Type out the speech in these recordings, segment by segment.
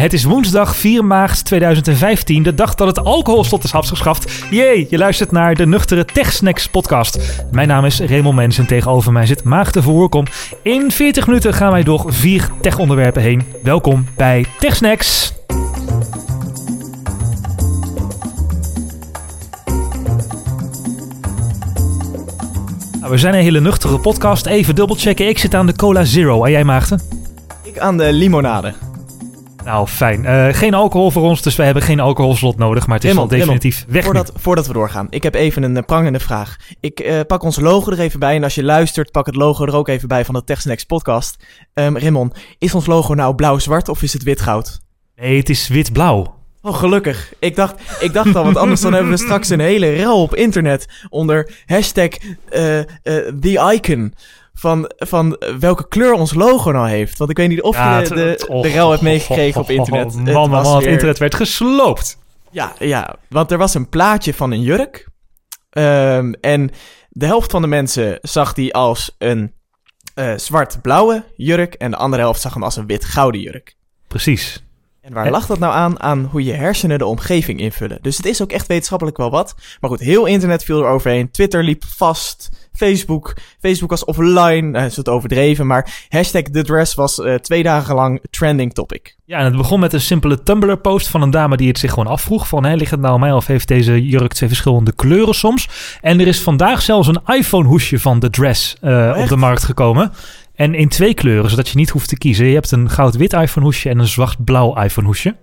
Het is woensdag 4 maart 2015, de dag dat het alcoholslot is afgeschaft. Jee, je luistert naar de Nuchtere Techsnacks podcast. Mijn naam is Raymond Mens en tegenover mij zit Maagde Verhoorkom. In 40 minuten gaan wij door vier tech-onderwerpen heen. Welkom bij Techsnacks. Nou, we zijn een hele nuchtere podcast. Even dubbelchecken. Ik zit aan de Cola Zero. En jij, Maagde? Ik aan de limonade. Nou, fijn. Eh, geen alcohol voor ons, dus wij hebben geen alcoholslot nodig. Maar het is Raymond, al definitief weg. Voordat, voordat we doorgaan, ik heb even een eh, prangende vraag. Ik eh, pak ons logo er even bij. En als je luistert, pak het logo er ook even bij van de TechSnacks podcast. Ehm Raymond, is ons logo nou blauw-zwart of is het wit-goud? Nee, het is wit-blauw. Oh, gelukkig. Ik dacht, ik dacht al, want anders dan hebben we straks een hele rel op internet onder hashtag eh, the icon. Van, van welke kleur ons logo nou heeft. Want ik weet niet of Ja, je het- de, de, het- oh, de rel hebt meegekregen oh, op internet. oh, Man, het weer- internet werd gesloopt. Ja, ja, want er was een plaatje van een jurk. Ehm, en de helft van de mensen zag die als een eh, zwart-blauwe jurk. En de andere helft zag hem als een wit-gouden jurk. Precies. En waar lag dat nou aan? Aan hoe je hersenen de omgeving invullen. Dus het is ook echt wetenschappelijk wel wat. Maar goed, heel internet viel er overheen. Twitter liep vast. Facebook. Facebook was offline. Dat is het overdreven. Maar hashtag The Dress was eh, twee dagen lang trending topic. Ja, en het begon met een simpele Tumblr-post van een dame die het zich gewoon afvroeg. Van, hè, ligt het nou aan mij of heeft deze jurk twee verschillende kleuren soms? En er is vandaag zelfs een iPhone-hoesje van The Dress eh, op de markt gekomen. En in twee kleuren, zodat je niet hoeft te kiezen. Je hebt een goud-wit iPhone-hoesje en een zwart-blauw iPhone-hoesje.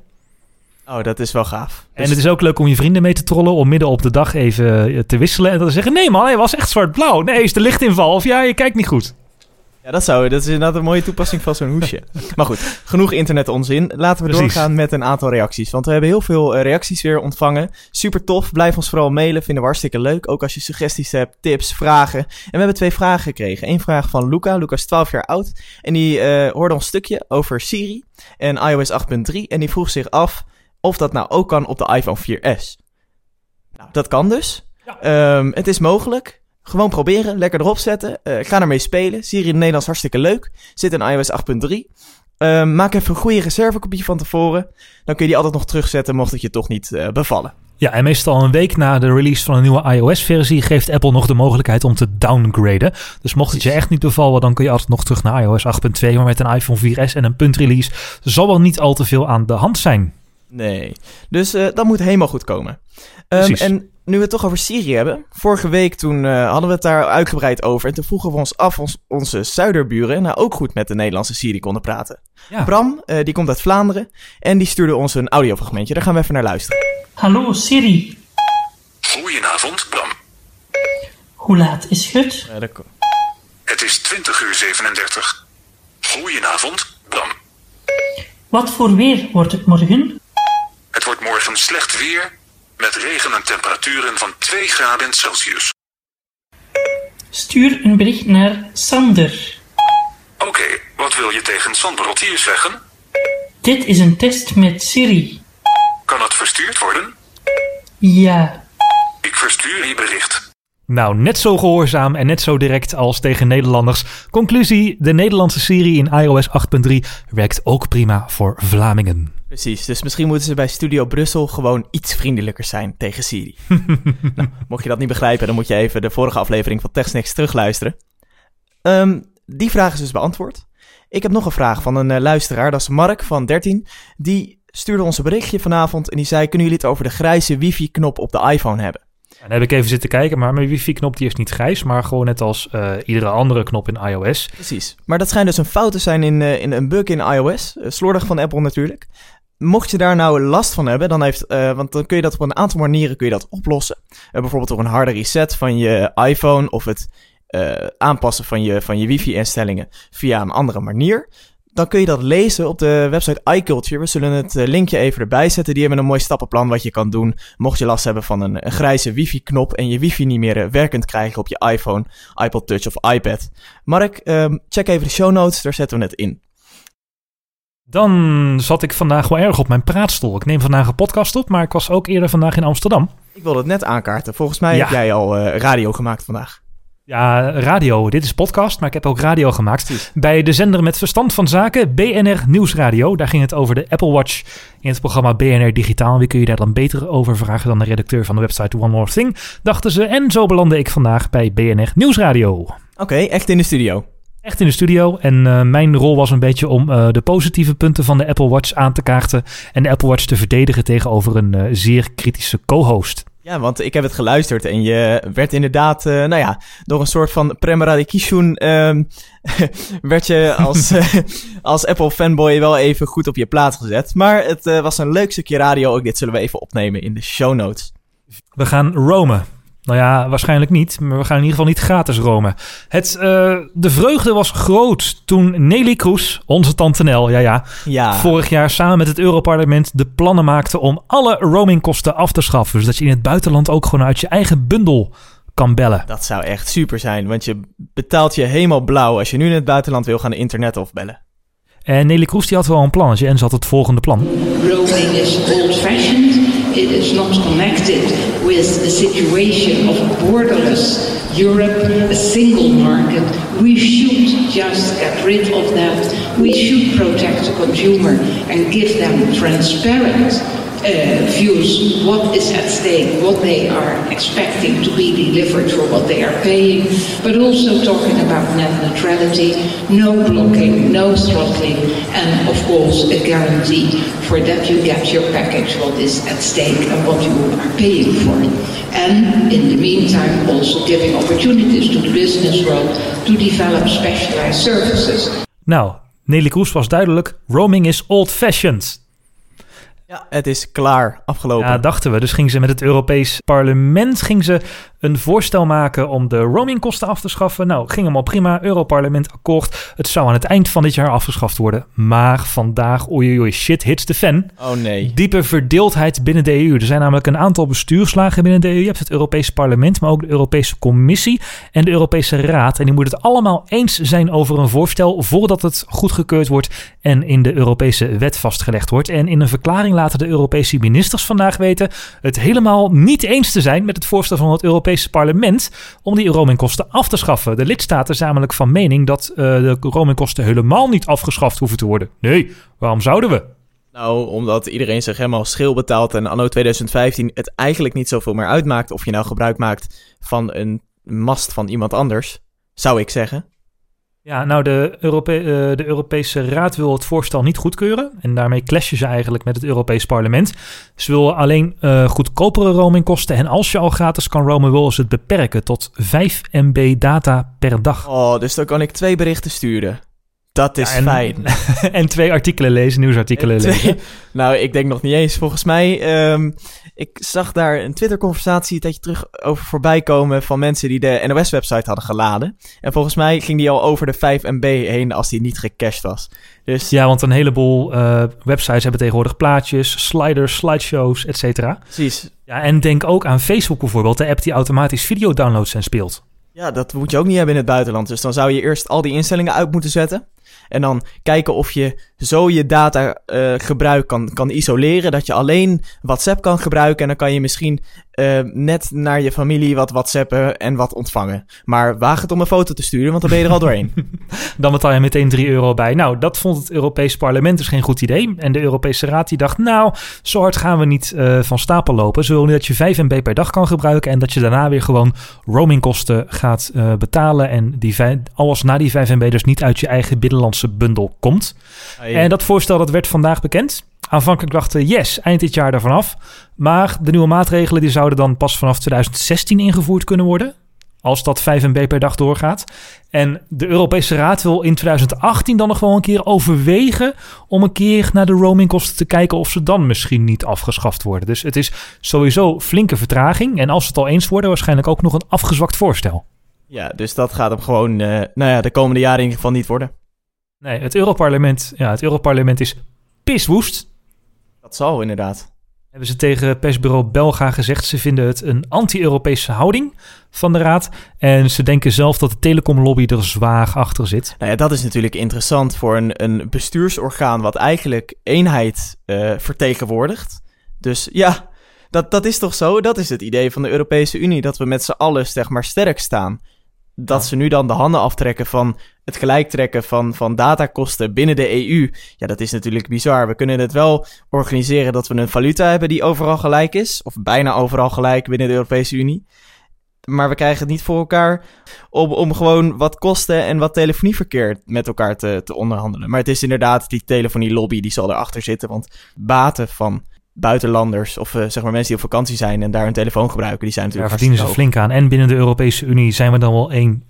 Oh, dat is wel gaaf. En het is ook leuk om je vrienden mee te trollen, om midden op de dag even eh, te wisselen. En dan te zeggen, nee man, hij was echt zwart-blauw. Nee, is de lichtinval. Of ja, je kijkt niet goed. Ja, dat zou, dat is inderdaad een mooie toepassing van zo'n hoesje. maar goed, genoeg internet onzin. Laten we Precies. doorgaan met een aantal reacties. Want we hebben heel veel eh, reacties weer ontvangen. Super tof. Blijf ons vooral mailen. Vinden we hartstikke leuk. Ook als je suggesties hebt, tips, vragen. En we hebben twee vragen gekregen. Eén vraag van Luca. Luca is 12 jaar oud. En die eh, hoorde ons stukje over Siri en iOS 8.3. En die vroeg zich af of dat nou ook kan op de iPhone 4S. Nou, dat kan dus. Ja. Ehm, het is mogelijk. Gewoon proberen, lekker erop zetten. Eh, ga ermee spelen. Siri in het Nederlands hartstikke leuk. Zit in iOS 8.3. Ehm, maak even een goede reservekopie van tevoren. Dan kun je die altijd nog terugzetten mocht het je toch niet eh, bevallen. Ja, en meestal een week na de release van een nieuwe iOS-versie geeft Apple nog de mogelijkheid om te downgraden. Dus mocht het je echt niet bevallen, dan kun je altijd nog terug naar iOS 8.2. Maar met een iPhone 4S en een puntrelease zal wel niet al te veel aan de hand zijn. Nee. Dus eh, dat moet helemaal goed komen. Precies. en nu we het toch over Siri hebben. Vorige week toen eh, hadden we het daar uitgebreid over. En toen vroegen we ons af ons, onze zuiderburen nou ook goed met de Nederlandse Siri konden praten. Ja. Bram, eh, die komt uit Vlaanderen. En die stuurde ons een audiofragmentje. Daar gaan we even naar luisteren. Hallo Siri, Goedenavond, Bram. hoe laat is het? Daar ko- Het is 20 uur 37. Goedenavond, Bram. Wat voor weer wordt het morgen? Het wordt morgen slecht weer met regen en temperaturen van 2 graden Celsius. Stuur een bericht naar Sander. Oké, wat wil je tegen Sander Rotier zeggen? Dit is een test met Siri. Kan het verstuurd worden? Ja, Ik verstuur je bericht. Nou, net zo gehoorzaam en net zo direct als tegen Nederlanders. Conclusie, de Nederlandse Siri in iOS 8.3 werkt ook prima voor Vlamingen. Precies, dus misschien moeten ze bij Studio Brussel gewoon iets vriendelijker zijn tegen Siri. nou, mocht je dat niet begrijpen, dan moet je even de vorige aflevering van TechSnacks terugluisteren. Ehm, die vraag is dus beantwoord. Ik heb nog een vraag van een eh, luisteraar, dat is Mark van 13. Die stuurde ons een berichtje vanavond en die zei... kunnen jullie het over de grijze wifi-knop op de iPhone hebben? En heb ik even zitten kijken, maar mijn wifi-knop die is niet grijs, maar gewoon net als eh, iedere andere knop in iOS. Precies. Maar dat schijnt dus een fout te zijn in, eh, in een bug in iOS. Eh, slordig van Apple natuurlijk. Mocht je daar nou last van hebben, dan heeft, want dan kun je dat op een aantal manieren kun je dat oplossen. Bijvoorbeeld door een harde reset van je iPhone of het aanpassen van je, van je wifi-instellingen via een andere manier. Dan kun je dat lezen op de website iCulture. We zullen het eh, linkje even erbij zetten. Die hebben een mooi stappenplan wat je kan doen. Mocht je last hebben van een, een grijze wifi-knop en je wifi niet meer eh, werkend krijgen op je iPhone, iPod Touch of iPad. Mark, ehm, check even de show notes, daar zetten we het in. Dan zat ik vandaag wel erg op mijn praatstoel. Ik neem vandaag een podcast op, maar ik was ook eerder vandaag in Amsterdam. Ik wilde het net aankaarten. Volgens mij Ja. heb jij al eh, radio gemaakt vandaag. Ja, radio. Dit is podcast, maar ik heb ook radio gemaakt. Bij de zender met verstand van zaken, BNR Nieuwsradio. Daar ging het over de Apple Watch in het programma BNR Digitaal. Wie kun je daar dan beter over vragen dan de redacteur van de website One More Thing, dachten ze. En zo belandde ik vandaag bij BNR Nieuwsradio. Oké, echt in de studio. Echt in de studio. En eh, mijn rol was een beetje om eh, de positieve punten van de Apple Watch aan te kaarten. En de Apple Watch te verdedigen tegenover een eh, zeer kritische co-host. Ja, want ik heb het geluisterd en je werd inderdaad, eh, nou ja, door een soort van premaradikishun ehm werd je als, eh, als Apple fanboy wel even goed op je plaats gezet. Maar het eh, was een leuk stukje radio, ook dit zullen we even opnemen in de show notes. We gaan roamen. Nou ja, waarschijnlijk niet, maar we gaan in ieder geval niet gratis roamen. Het, eh, de vreugde was groot toen Nelly Kroes, onze tante Nel, ja ja, Ja, vorig jaar samen met het Europarlement de plannen maakte om alle roamingkosten af te schaffen. Zodat je in het buitenland ook gewoon uit je eigen bundel kan bellen. dat zou echt super zijn, want je betaalt je helemaal blauw als je nu in het buitenland wil gaan internet of bellen. En Nelly Kroes die had wel een plannetje en ze had het volgende plan. Roaming is old-fashioned. It is not connected with the situation of borderless Europe, a single market. We should just get rid of that. We should protect the consumer and give them transparent Uh, views what is at stake, what they are expecting to be delivered for what they are paying, but also talking about net neutrality, no blocking, no throttling, and of course a guarantee for that you get your package what is at stake and what you are paying for. And in the meantime, also giving opportunities to the business world to develop specialized services. Now, Nelly Kroes was duidelijk, roaming is old-fashioned. Ja, het is klaar, afgelopen. Ja, dachten we. Dus ging ze met het Europees Parlement ging ze een voorstel maken om de roamingkosten af te schaffen. Nou, ging allemaal prima. Europarlement akkoord. Het zou aan het eind van dit jaar afgeschaft worden. Maar vandaag, oei oei, shit hits the fan. oh nee. Diepe verdeeldheid binnen de EU. Er zijn namelijk een aantal bestuurslagen binnen de EU. Je hebt het Europese Parlement, maar ook de Europese Commissie en de Europese Raad. En die moeten het allemaal eens zijn over een voorstel voordat het goedgekeurd wordt en in de Europese wet vastgelegd wordt. En in een verklaring laten de Europese ministers vandaag weten het helemaal niet eens te zijn met het voorstel van het Europese Parlement om die roamingkosten af te schaffen. De lidstaten zijn namelijk van mening dat eh, de roamingkosten helemaal niet afgeschaft hoeven te worden. Nee, waarom zouden we? Nou, omdat iedereen zich helemaal schil betaalt en anno 2015 het eigenlijk niet zoveel meer uitmaakt of je nou gebruik maakt van een mast van iemand anders, zou ik zeggen. Ja, nou, de, eh, de Europese Raad wil het voorstel niet goedkeuren. En daarmee clashen ze eigenlijk met het Europees Parlement. Ze willen alleen eh, goedkopere roamingkosten. En als je al gratis kan roamen, willen ze het beperken tot 5 MB data per dag. Oh, dus dan kan ik twee berichten sturen. Dat is Ja, en- fijn. en twee artikelen lezen, nieuwsartikelen Twee- lezen. nou, ik denk nog niet eens. Volgens mij, ehm, ik zag daar een Twitter-conversatie een tijdje terug over voorbij komen van mensen die de NOS-website hadden geladen. En volgens mij ging die al over de 5 MB heen als die niet gecached was. Dus Ja, want een heleboel eh, websites hebben tegenwoordig plaatjes, sliders, slideshows, et cetera. precies. Ja, en denk ook aan Facebook bijvoorbeeld, de app die automatisch videodownloads en speelt. Ja, dat moet je ook niet hebben in het buitenland. Dus dan zou je eerst al die instellingen uit moeten zetten. En dan kijken of je zo je data eh, gebruik kan, kan isoleren. Dat je alleen WhatsApp kan gebruiken. En dan kan je misschien eh, net naar je familie wat WhatsAppen en wat ontvangen. Maar waag het om een foto te sturen, want dan ben je er al doorheen. Dan betaal je meteen 3 euro bij. Nou, dat vond het Europees Parlement dus geen goed idee. En de Europese Raad die dacht, nou, zo hard gaan we niet eh, van stapel lopen. Ze willen dat je 5 MB per dag kan gebruiken... en dat je daarna weer gewoon roamingkosten gaat betalen... en die alles na die 5 MB dus niet uit je eigen bundel komt. En dat voorstel dat werd vandaag bekend. Aanvankelijk dachten yes, eind dit jaar daarvan af. Maar de nieuwe maatregelen die zouden dan pas vanaf 2016 ingevoerd kunnen worden. Als dat 5 MB per dag doorgaat. En de Europese Raad wil in 2018 dan nog wel een keer overwegen... om een keer naar de roamingkosten te kijken... of ze dan misschien niet afgeschaft worden. Dus het is sowieso flinke vertraging. En als ze het al eens worden, waarschijnlijk ook nog een afgezwakt voorstel. Ja, dus dat gaat hem gewoon, eh, nou ja, de komende jaren in ieder geval niet worden. Nee, het Europarlement, ja, het Europarlement is piswoest. Dat zal inderdaad. hebben ze tegen persbureau Belga gezegd. Ze vinden het een anti-Europese houding van de Raad. En ze denken zelf dat de telecomlobby er zwaar achter zit. Nou ja, dat is natuurlijk interessant voor een, een bestuursorgaan wat eigenlijk eenheid eh, vertegenwoordigt. Dus ja, dat, dat is toch zo? Dat is het idee van de Europese Unie, dat we met z'n allen zeg maar sterk staan. Dat ze nu dan de handen aftrekken van het gelijktrekken van, van datakosten binnen de EU. Ja, dat is natuurlijk bizar. We kunnen het wel organiseren dat we een valuta hebben die overal gelijk is. Of bijna overal gelijk binnen de Europese Unie. Maar we krijgen het niet voor elkaar om, om gewoon wat kosten en wat telefonieverkeer met elkaar te, te onderhandelen. Maar het is inderdaad die telefonielobby die zal erachter zitten. Want baten van buitenlanders of eh, zeg maar mensen die op vakantie zijn en daar hun telefoon gebruiken, die zijn Daar natuurlijk verdienen ze flink aan. En binnen de Europese Unie zijn we dan wel één,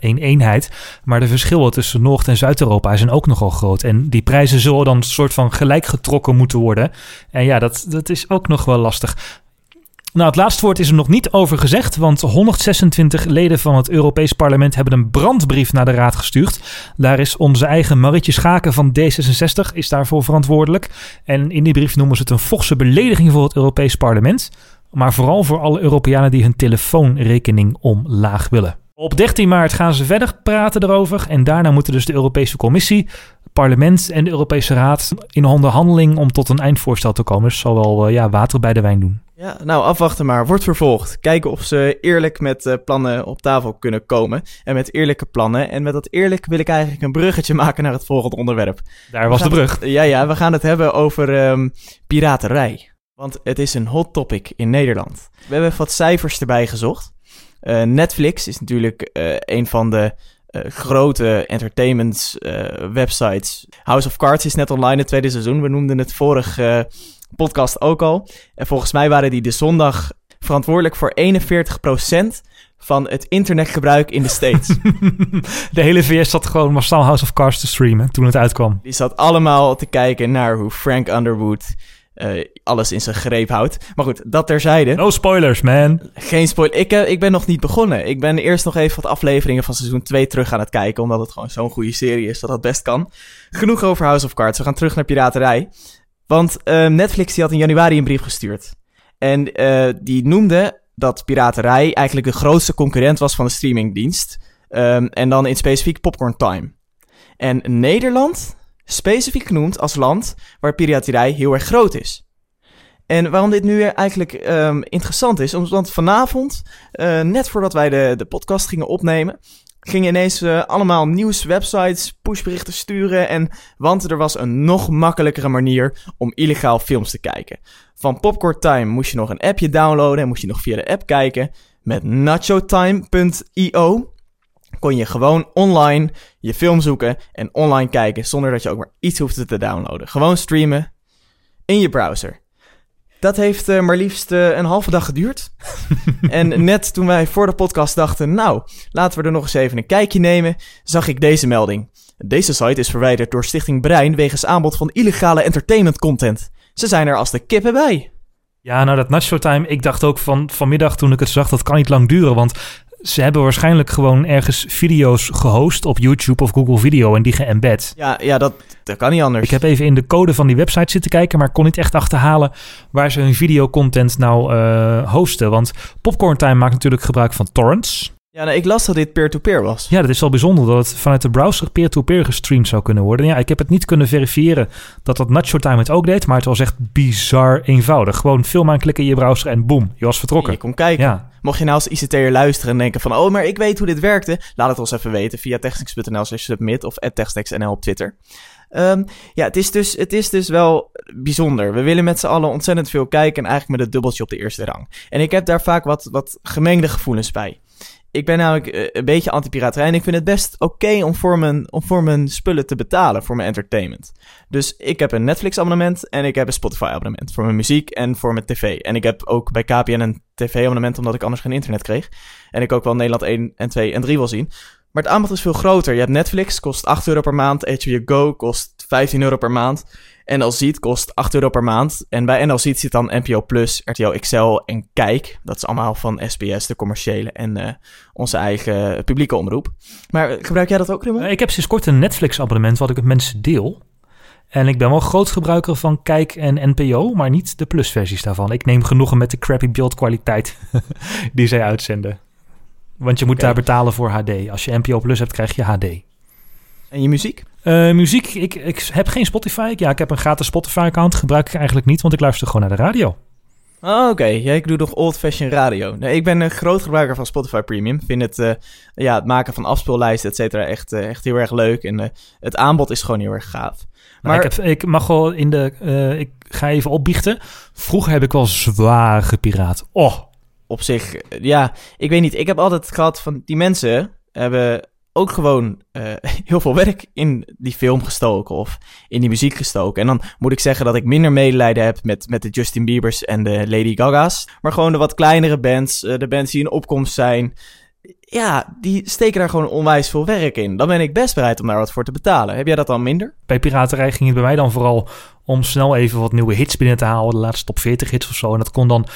één eenheid. Maar de verschillen tussen Noord- en Zuid-Europa zijn ook nogal groot. En die prijzen zullen dan een soort van gelijk getrokken moeten worden. En ja, dat, dat is ook nog wel lastig. Nou, het laatste woord is er nog niet over gezegd, want 126 leden van het Europees Parlement hebben een brandbrief naar de Raad gestuurd. Daar is onze eigen Marietje Schaken van D66 is daarvoor verantwoordelijk. En in die brief noemen ze het een forse belediging voor het Europees Parlement, maar vooral voor alle Europeanen die hun telefoonrekening omlaag willen. Op 13 maart gaan ze verder praten erover en daarna moeten dus de Europese Commissie, parlement en de Europese Raad in onderhandeling om tot een eindvoorstel te komen. Dus zal wel eh, ja, water bij de wijn doen. Ja, nou afwachten maar. Wordt vervolgd. Kijken of ze eerlijk met eh, plannen op tafel kunnen komen. En met eerlijke plannen. En met dat eerlijk wil ik eigenlijk een bruggetje maken naar het volgende onderwerp. Daar was de brug. het- ja, ja, we gaan het hebben over ehm, piraterij. Want het is een hot topic in Nederland. We hebben wat cijfers erbij gezocht. Eh, Netflix is natuurlijk eh, een van de grote entertainment websites. House of Cards is net online het tweede seizoen. We noemden het vorige eh, podcast ook al. En volgens mij waren die de zondag verantwoordelijk voor 41% van het internetgebruik in de States. De hele VS zat gewoon massaal House of Cards te streamen toen het uitkwam. Die zat allemaal te kijken naar hoe Frank Underwood eh, alles in zijn greep houdt. Maar goed, dat terzijde. No spoilers, man. Geen spoiler. Ik, eh, ik ben nog niet begonnen. Ik ben eerst nog even wat afleveringen van seizoen 2 terug aan het kijken. Omdat het gewoon zo'n goede serie is dat dat best kan. Genoeg over House of Cards. We gaan terug naar piraterij. Want eh, Netflix die had in januari een brief gestuurd. En eh, die noemde dat piraterij eigenlijk de grootste concurrent was van de streamingdienst. Ehm, en dan in specifiek Popcorn Time. En Nederland specifiek genoemd als land waar piraterij heel erg groot is. En waarom dit nu eigenlijk ehm, interessant is, omdat vanavond, eh, net voordat wij de, de podcast gingen opnemen, gingen ineens eh, allemaal nieuwswebsites pushberichten sturen. En, want er was een nog makkelijkere manier om illegaal films te kijken. Van Popcorn Time moest je nog een appje downloaden en moest je nog via de app kijken. Met nachotime.io kon je gewoon online je film zoeken en online kijken zonder dat je ook maar iets hoefde te downloaden. Gewoon streamen in je browser. Dat heeft eh, maar liefst eh, een halve dag geduurd. en net toen wij voor de podcast dachten, nou, laten we er nog eens even een kijkje nemen, zag ik deze melding. Deze site is verwijderd door Stichting Brein wegens aanbod van illegale entertainment content. Ze zijn er als de kippen bij. Ja, nou dat Nacho Time, ik dacht ook van vanmiddag toen ik het zag, dat kan niet lang duren, want ze hebben waarschijnlijk gewoon ergens video's gehost op YouTube of Google Video en die geëmbed. Ja, ja dat, dat kan niet anders. Ik heb even in de code van die website zitten kijken, maar kon niet echt achterhalen waar ze hun videocontent nou eh, hosten. Want Popcorn Time maakt natuurlijk gebruik van torrents. Ja, nou, ik las dat dit peer-to-peer was. Ja, dat is wel bijzonder dat het vanuit de browser peer-to-peer gestreamd zou kunnen worden. Ja, ik heb het niet kunnen verifiëren dat dat Nacho Time het ook deed, maar het was echt bizar eenvoudig. Gewoon film aanklikken in je browser en boom, je was vertrokken. Je kon kijken. Ja, Mocht je nou als ICT'er luisteren en denken van... oh, maar ik weet hoe dit werkte... laat het ons even weten via technics.nl slash submit... of @technicsnl op Twitter. Ehm, ja, het is, dus, het is dus wel bijzonder. We willen met z'n allen ontzettend veel kijken... en eigenlijk met het dubbeltje op de eerste rang. En ik heb daar vaak wat, wat gemengde gevoelens bij. Ik ben namelijk eh, een beetje anti-piraterij... en ik vind het best oké om, voor mijn- om voor mijn spullen te betalen... voor mijn entertainment. Dus ik heb een Netflix-abonnement en ik heb een Spotify-abonnement... voor mijn muziek en voor mijn tv. En ik heb ook bij KPN een tv-abonnement... omdat ik anders geen internet kreeg. En ik ook wel Nederland 1 en 2 en 3 wil zien. Maar het aanbod is veel groter. Je hebt Netflix, kost 8 euro per maand. HBO Go kost 15 euro per maand. NL Ziet kost 8 euro per maand. En bij NL Ziet zit dan NPO Plus, RTL XL en Kijk. Dat is allemaal van SBS, de commerciële en eh, onze eigen publieke omroep. Maar gebruik jij dat ook, Raymond? Eh, Ik heb sinds kort een Netflix-abonnement wat ik met mensen deel. En ik ben wel groot gebruiker van Kijk en NPO, maar niet de plusversies daarvan. Ik neem genoegen met de crappy beeldkwaliteit die zij uitzenden. Want je moet daar betalen voor HD. Als je NPO Plus hebt, krijg je HD. En je muziek? Eh, muziek, ik, ik heb geen Spotify. Ja, ik heb een gratis Spotify-account. Gebruik ik eigenlijk niet, want ik luister gewoon naar de radio. Oh, oké. Jij doet nog old-fashioned radio. Nee, ik ben een groot gebruiker van Spotify Premium. Vind het, eh, ja, het maken van afspeellijsten, et cetera, echt, eh, echt heel erg leuk. En het aanbod is gewoon heel erg gaaf. Maar Maar ik, heb, ik mag wel in de. ik ga even opbiechten. Vroeger heb ik wel zwaar gepiraat. Oh, op zich, ja, ik weet niet. Ik heb altijd gehad van die mensen hebben ook gewoon eh, heel veel werk in die film gestoken of in die muziek gestoken. En dan moet ik zeggen dat ik minder medelijden heb met, met de Justin Biebers en de Lady Gaga's. Maar gewoon de wat kleinere bands, eh, de bands die in opkomst zijn. Ja, die steken daar gewoon onwijs veel werk in. Dan ben ik best bereid om daar wat voor te betalen. Heb jij dat dan minder? bij piraterij ging het bij mij dan vooral om snel even wat nieuwe hits binnen te halen. De laatste top 40 hits of zo. En dat kon dan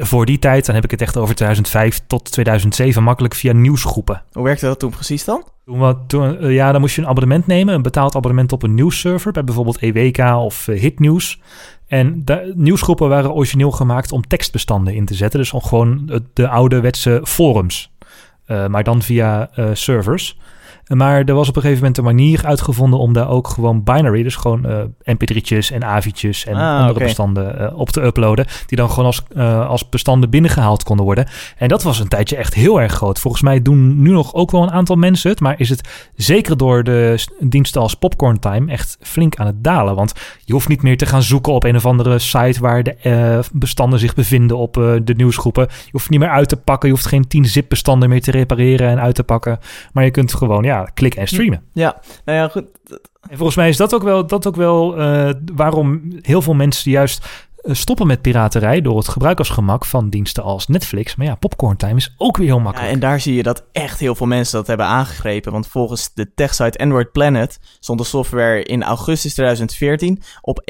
voor die tijd, dan heb ik het echt over 2005 tot 2007, makkelijk via nieuwsgroepen. Hoe werkte dat toen precies dan? Toen, we- toen, eh, ja, dan moest je een abonnement nemen, een betaald abonnement op een nieuwsserver, bij bijvoorbeeld EWK of eh, Hitnieuws. En de nieuwsgroepen waren origineel gemaakt om tekstbestanden in te zetten, dus om gewoon de ouderwetse forums, Eh, maar dan via servers. Maar er was op een gegeven moment een manier uitgevonden om daar ook gewoon binary, dus gewoon eh mp3'tjes en avi'tjes en Ah, andere bestanden eh, op te uploaden, die dan gewoon als, eh, als bestanden binnengehaald konden worden. En dat was een tijdje echt heel erg groot. Volgens mij doen nu nog ook wel een aantal mensen het, maar is het zeker door de diensten als Popcorn Time echt flink aan het dalen. Want je hoeft niet meer te gaan zoeken op een of andere site waar de bestanden zich bevinden op de nieuwsgroepen. Je hoeft niet meer uit te pakken, je hoeft geen 10 zip-bestanden meer te repareren en uit te pakken. Maar je kunt gewoon ja, klikken en streamen. Ja, nou ja, goed. En volgens mij is dat ook wel, dat ook wel eh, waarom heel veel mensen juist eh, stoppen met piraterij door het gebruikersgemak van diensten als Netflix. Maar ja, Popcorn Time is ook weer heel Ja, makkelijk. en daar zie je dat echt heel veel mensen dat hebben aangegrepen. Want volgens de techsite Android Planet stond de software in augustus 2014 op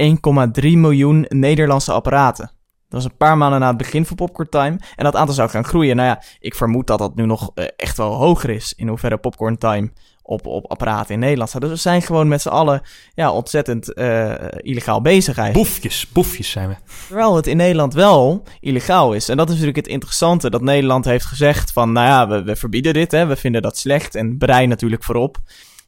1,3 miljoen Nederlandse apparaten. Dat was een paar maanden na het begin van Popcorn Time. En dat aantal zou gaan groeien. Nou ja, ik vermoed dat dat nu nog eh, echt wel hoger is. In hoeverre Popcorn Time op, op apparaten in Nederland staat. Dus we zijn gewoon met z'n allen ja, ontzettend eh, illegaal bezig eigenlijk. Boefjes, boefjes zijn we. Terwijl het in Nederland wel illegaal is. En dat is natuurlijk het interessante. Dat Nederland heeft gezegd van, nou ja, we, we verbieden dit. Hè, we vinden dat slecht. En brein natuurlijk voorop.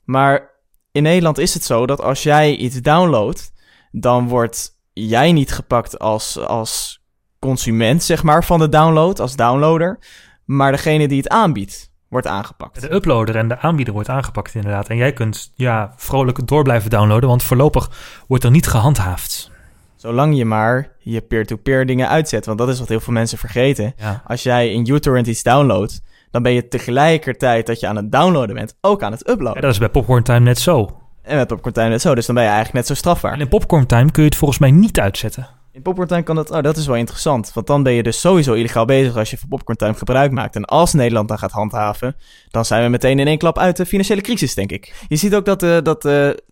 Maar in Nederland is het zo dat als jij iets downloadt, dan wordt jij niet gepakt als, als consument, zeg maar, van de download, als downloader. Maar degene die het aanbiedt, wordt aangepakt. De uploader en de aanbieder wordt aangepakt inderdaad. En jij kunt ja, vrolijk door blijven downloaden, want voorlopig wordt er niet gehandhaafd. Zolang je maar je peer-to-peer dingen uitzet. Want dat is wat heel veel mensen vergeten. Ja. Als jij in uTorrent iets downloadt, dan ben je tegelijkertijd dat je aan het downloaden bent, ook aan het Ja, uploaden. dat is bij Popcorn Time net zo. En met Popcorn Time net zo, dus dan ben je eigenlijk net zo En strafbaar. in Popcorn Time kun je het volgens mij niet uitzetten. In Popcorn Time kan dat, oh, dat is wel interessant. Want dan ben je dus sowieso illegaal bezig als je van Popcorn Time gebruik maakt. En als Nederland dan gaat handhaven, dan zijn we meteen in één klap uit de financiële crisis, denk ik. Je ziet ook dat, de dat de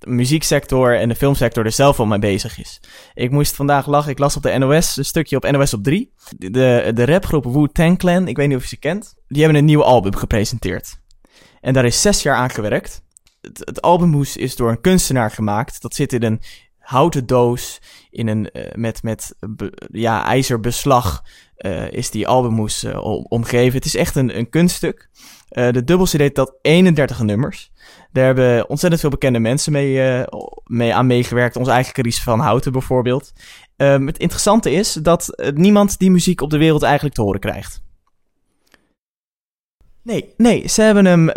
muzieksector en de filmsector er zelf al mee bezig is. Ik moest vandaag lachen, ik las op de NOS, een stukje op NOS op 3. De, de rapgroep Wu-Tang Clan, ik weet niet of je ze kent, die hebben een nieuw album gepresenteerd. En daar is zes jaar aan gewerkt. Het, het albumhoes is door een kunstenaar gemaakt. Dat zit in een houten doos, in een, eh, met, met be- ja, ijzerbeslag eh, is die albumhoes eh, om- omgeven. Het is echt een, een kunststuk. De dubbel CD telt 31 nummers. Daar hebben ontzettend veel bekende mensen mee, mee aan meegewerkt. Onze eigen Carice van Houten bijvoorbeeld. Ehm, het interessante is dat niemand die muziek op de wereld eigenlijk te horen krijgt. Nee, nee, ze hebben, hem,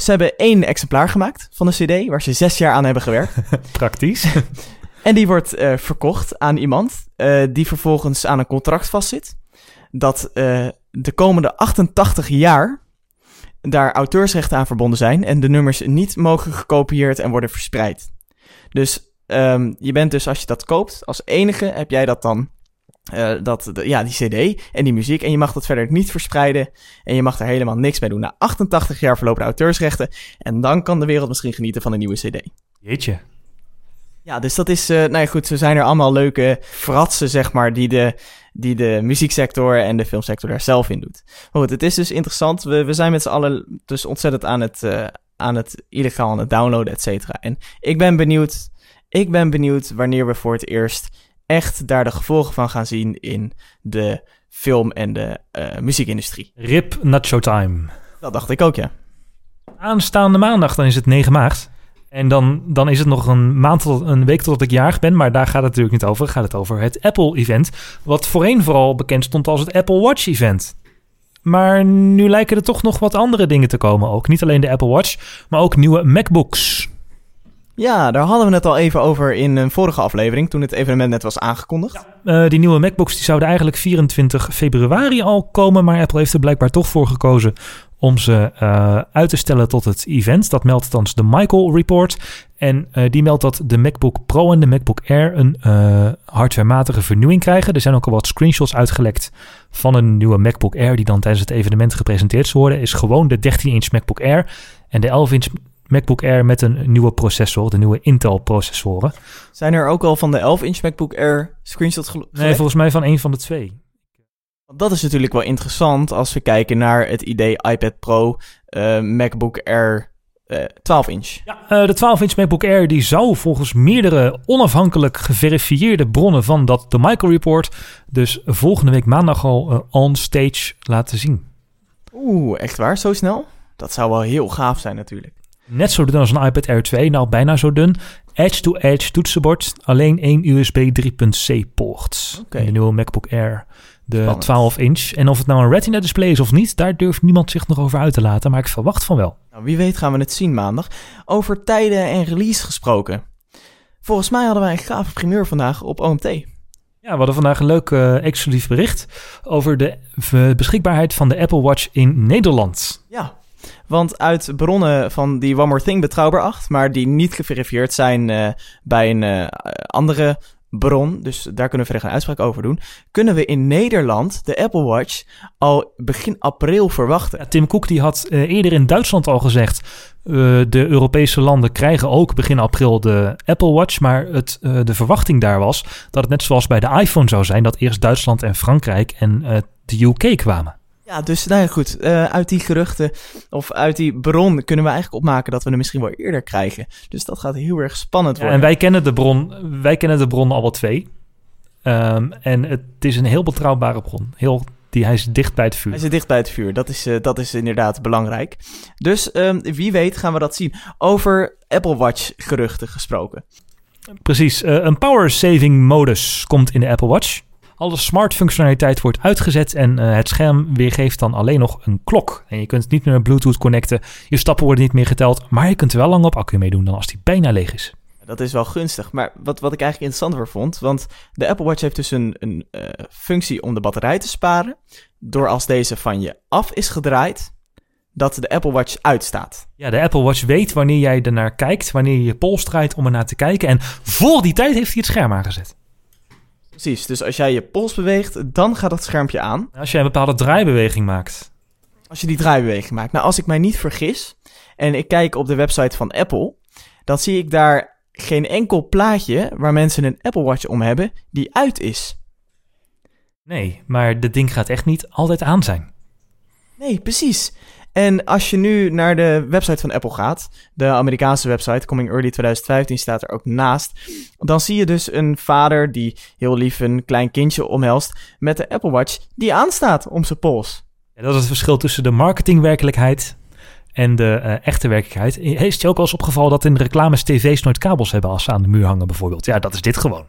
ze hebben één exemplaar gemaakt van de CD, waar ze zes jaar aan hebben gewerkt. Praktisch. En die wordt eh, verkocht aan iemand eh, die vervolgens aan een contract vastzit. Dat eh, de komende 88 jaar daar auteursrechten aan verbonden zijn en de nummers niet mogen gekopieerd en worden verspreid. Dus ehm, je bent dus, als je dat koopt, als enige heb jij dat dan, dat, de- ja, die cd en die muziek. En je mag dat verder niet verspreiden en je mag er helemaal niks mee doen. Na 88 jaar verlopen de auteursrechten en dan kan de wereld misschien genieten van een nieuwe cd. Jeetje. Ja, dus dat is, eh nou ja, goed, zo zijn er allemaal leuke fratsen, zeg maar, die de, die de muzieksector en de filmsector daar zelf in doet. Maar goed, het is dus interessant. We, we zijn met z'n allen dus ontzettend aan het, eh, aan het illegaal aan het downloaden, et cetera. En ik ben benieuwd, ik ben benieuwd wanneer we voor het eerst echt daar de gevolgen van gaan zien in de film- en de eh, muziekindustrie. Rip Nacho Time. Dat dacht ik ook, ja. Aanstaande maandag, dan is het 9 maart. En dan, dan is het nog een maand tot een week totdat ik jarig ben. Maar daar gaat het natuurlijk niet over. Gaat het over het Apple-event. Wat voorheen vooral bekend stond als het Apple Watch-event. Maar nu lijken er toch nog wat andere dingen te komen ook. Niet alleen de Apple Watch, maar ook nieuwe MacBooks. Ja, daar hadden we het al even over in een vorige aflevering, toen het evenement net was aangekondigd. Uh, die nieuwe MacBooks die zouden eigenlijk 24 februari al komen. Maar Apple heeft er blijkbaar toch voor gekozen om ze uh, uit te stellen tot het event. Dat meldt althans de Michael Report. En uh, die meldt dat de MacBook Pro en de MacBook Air een uh, hardwarematige vernieuwing krijgen. Er zijn ook al wat screenshots uitgelekt van een nieuwe MacBook Air die dan tijdens het evenement gepresenteerd zal worden. Is gewoon de 13-inch MacBook Air en de 11-inch MacBook Air met een nieuwe processor, de nieuwe Intel processoren. Zijn er ook al van de 11-inch MacBook Air screenshots gelekt? Nee, volgens mij van een van de twee. Dat is natuurlijk wel interessant als we kijken naar het idee iPad Pro, uh, MacBook Air uh, 12 inch. Ja, uh, de 12 inch MacBook Air die zou volgens meerdere onafhankelijk geverifieerde bronnen van dat The Michael Report dus volgende week maandag al on stage laten zien. Oeh, echt waar? Zo snel? Dat zou wel heel gaaf zijn natuurlijk. Net zo dun als een iPad Air 2, nou bijna zo dun. Edge-to-edge toetsenbord, alleen één USB 3.C poort. Oké. In de nieuwe MacBook Air. De Spannend. 12 inch. En of het nou een Retina display is of niet, daar durft niemand zich nog over uit te laten. Maar ik verwacht van wel. Nou, wie weet gaan we het zien maandag. Over tijden en release gesproken. Volgens mij hadden wij een gave primeur vandaag op OMT. Ja, we hadden vandaag een leuk uh, exclusief bericht over de beschikbaarheid van de Apple Watch in Nederland. Ja, want uit bronnen van die One More Thing betrouwbaar acht, maar die niet geverifieerd zijn uh, bij een uh, andere bron, dus daar kunnen we verder geen uitspraak over doen, kunnen we in Nederland de Apple Watch al begin april verwachten. Tim Cook die had uh, eerder in Duitsland al gezegd, uh, de Europese landen krijgen ook begin april de Apple Watch, maar het, uh, de verwachting daar was dat het net zoals bij de iPhone zou zijn, dat eerst Duitsland en Frankrijk en de UK kwamen. Ja, dus nou ja, goed. Uh, uit die geruchten of uit die bron kunnen we eigenlijk opmaken dat we hem misschien wel eerder krijgen. Dus dat gaat heel erg spannend worden. Ja, en wij kennen de bron, wij kennen de bron al wel twee. Um, en het is een heel betrouwbare bron. Heel, die, hij is dicht bij het vuur. Hij zit dicht bij het vuur. Dat is, uh, dat is inderdaad belangrijk. Dus um, wie weet gaan we dat zien. Over Apple Watch geruchten gesproken. Precies. Uh, een power saving modus komt in de Apple Watch. Alle smart functionaliteit wordt uitgezet en uh, het scherm weergeeft dan alleen nog een klok. En je kunt het niet meer met Bluetooth connecten, je stappen worden niet meer geteld, maar je kunt er wel lang op accu mee doen dan als die bijna leeg is. Dat is wel gunstig, maar wat, wat ik eigenlijk interessanter vond, want de Apple Watch heeft dus een, een uh, functie om de batterij te sparen, door als deze van je af is gedraaid, dat de Apple Watch uitstaat. Ja, de Apple Watch weet wanneer jij ernaar kijkt, wanneer je je pols draait om ernaar te kijken en voor die tijd heeft hij het scherm aangezet. Precies, dus als jij je pols beweegt, dan gaat dat schermpje aan. Als jij een bepaalde draaibeweging maakt. Als je die draaibeweging maakt. Nou, als ik mij niet vergis en ik kijk op de website van Apple, dan zie ik daar geen enkel plaatje waar mensen een Apple Watch om hebben die uit is. Nee, maar dit ding gaat echt niet altijd aan zijn. Nee, precies. En als je nu naar de website van Apple gaat, de Amerikaanse website, Coming Early 2015 staat er ook naast, dan zie je dus een vader die heel lief een klein kindje omhelst met de Apple Watch die aanstaat om zijn pols. Ja, dat is het verschil tussen de marketingwerkelijkheid en de uh, echte werkelijkheid. Heeft je ook wel eens opgevallen dat in de reclames tv's nooit kabels hebben als ze aan de muur hangen bijvoorbeeld? Ja, dat is dit gewoon.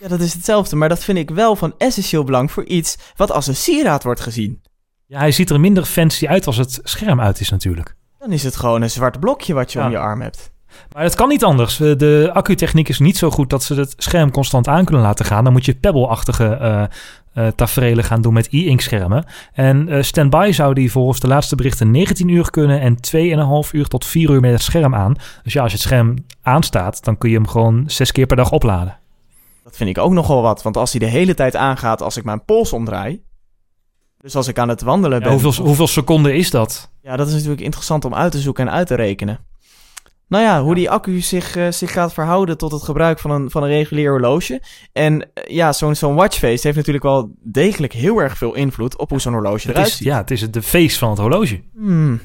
Ja, dat is hetzelfde, maar dat vind ik wel van essentieel belang voor iets wat als een sieraad wordt gezien. Ja, hij ziet er minder fancy uit als het scherm uit is natuurlijk. Dan is het gewoon een zwart blokje wat je ja. om je arm hebt. Maar het kan niet anders. De accutechniek is niet zo goed dat ze het scherm constant aan kunnen laten gaan. Dan moet je Pebble-achtige uh, uh, tafereelen gaan doen met e-ink schermen. En uh, standby zou die volgens de laatste berichten 19 uur kunnen en 2,5 uur tot 4 uur met het scherm aan. Dus ja, als je het scherm aanstaat, dan kun je hem gewoon zes keer per dag opladen. Dat vind ik ook nogal wat, want als hij de hele tijd aangaat als ik mijn pols omdraai, dus als ik aan het wandelen ben... Hoeveel, hoeveel seconden is dat? Ja, dat is natuurlijk interessant om uit te zoeken en uit te rekenen. Nou ja, hoe die accu zich, uh, zich gaat verhouden tot het gebruik van een, van een regulier horloge. En uh, ja, zo'n zo'n watchface heeft natuurlijk wel degelijk heel erg veel invloed op hoe zo'n horloge eruit is, ziet. Ja, het is de face van het horloge. Hmm.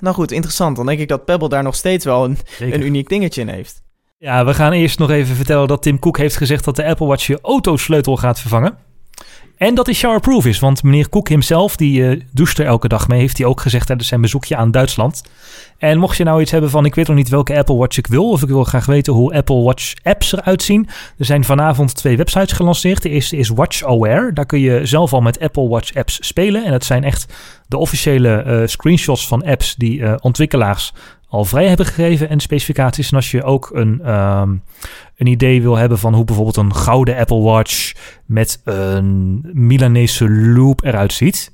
Nou goed, interessant. Dan denk ik dat Pebble daar nog steeds wel een, een uniek dingetje in heeft. Ja, we gaan eerst nog even vertellen dat Tim Cook heeft gezegd dat de Apple Watch je autosleutel gaat vervangen. En dat hij showerproof is, want meneer Cook himself, die eh doucht er elke dag mee, heeft hij ook gezegd tijdens zijn bezoekje aan Duitsland. En mocht je nou iets hebben van, ik weet nog niet welke Apple Watch ik wil, of ik wil graag weten hoe Apple Watch apps eruit zien. Er zijn vanavond twee websites gelanceerd. De eerste is WatchAware. Daar kun je zelf al met Apple Watch apps spelen. En dat zijn echt de officiële eh, screenshots van apps die eh, ontwikkelaars al vrij hebben gegeven en specificaties. En als je ook een, ehm, een idee wil hebben van hoe bijvoorbeeld een gouden Apple Watch met een Milanese loop eruit ziet,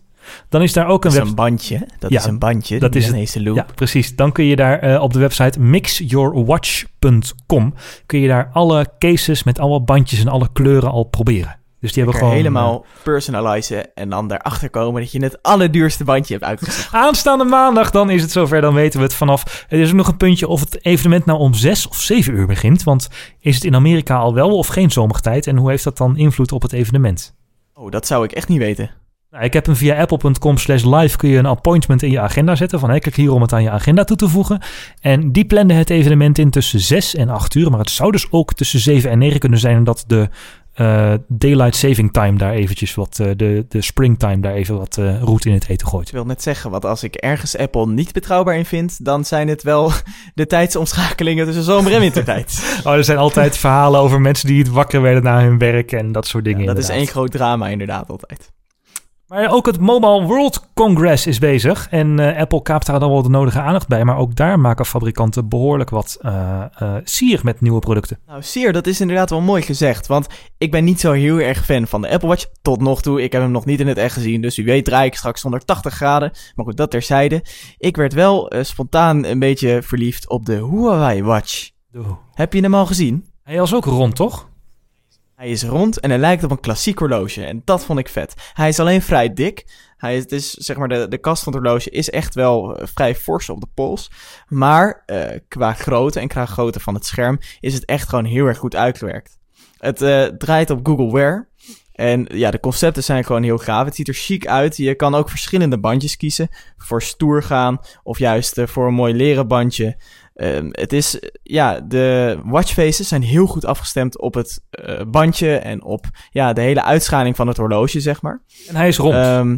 dan is daar ook een Dat is een bandje. Dat Ja, is een bandje. dat is het. loop. Ja, precies. Dan kun je daar eh, op de website mixyourwatch.com kun je daar alle cases met alle bandjes en alle kleuren al proberen. Dus die hebben gewoon helemaal personalizen en dan daarachter komen dat je het allerduurste bandje hebt uitgezocht. eh, aanstaande maandag. Dan is het zover. Dan weten we het vanaf. Er is ook nog een puntje of het evenement nou om zes of zeven uur begint. Want is het in Amerika al wel of geen zomertijd? En hoe heeft dat dan invloed op het evenement? Oh, dat zou ik echt niet weten. Nou, ik heb hem via apple.com slash live kun je een appointment in je agenda zetten. Van hey, klik hier om het aan je agenda toe te voegen. En die plande het evenement in tussen 6 en 8 uur. Maar het zou dus ook tussen 7 en 9 kunnen zijn. Omdat de eh, daylight saving time daar eventjes wat, eh, de, de springtime daar even wat eh roet in het eten gooit. Ik wil net zeggen, want als ik ergens Apple niet betrouwbaar in vind, dan zijn het wel de tijdsomschakelingen tussen zomer en wintertijd. Oh, er zijn altijd verhalen over mensen die het wakker werden na hun werk en dat soort dingen. Ja, dat is één groot drama inderdaad altijd. Maar ook het Mobile World Congress is bezig. En eh, Apple kaapt daar dan wel de nodige aandacht bij. Maar ook daar maken fabrikanten behoorlijk wat eh, sier met nieuwe producten. Nou, Sier, dat is inderdaad wel mooi gezegd. Want ik ben niet zo heel erg fan van de Apple Watch. Tot nog toe. Ik heb hem nog niet in het echt gezien. Dus u weet draai ik straks 180 graden. Maar goed, dat terzijde. Ik werd wel spontaan een beetje verliefd op de Huawei Watch. Heb je hem al gezien? Hij was ook rond, toch? Hij is rond en hij lijkt op een klassiek horloge. En dat vond ik vet. Hij is alleen vrij dik. Hij is, is, zeg maar, de, de kast van het horloge is echt wel eh, vrij fors op de pols. Maar eh, qua grootte en qua grootte van het scherm is het echt gewoon heel erg goed uitgewerkt. Het eh, draait op Google Wear. En ja, de concepten zijn gewoon heel gaaf. Het ziet er chic uit. Je kan ook verschillende bandjes kiezen. Voor stoer gaan of juist voor een mooi leren bandje. Ehm, het is, ja, de watchfaces zijn heel goed afgestemd op het eh, bandje en op ja, de hele uitschaling van het horloge, zeg maar. En hij is rond. Ehm,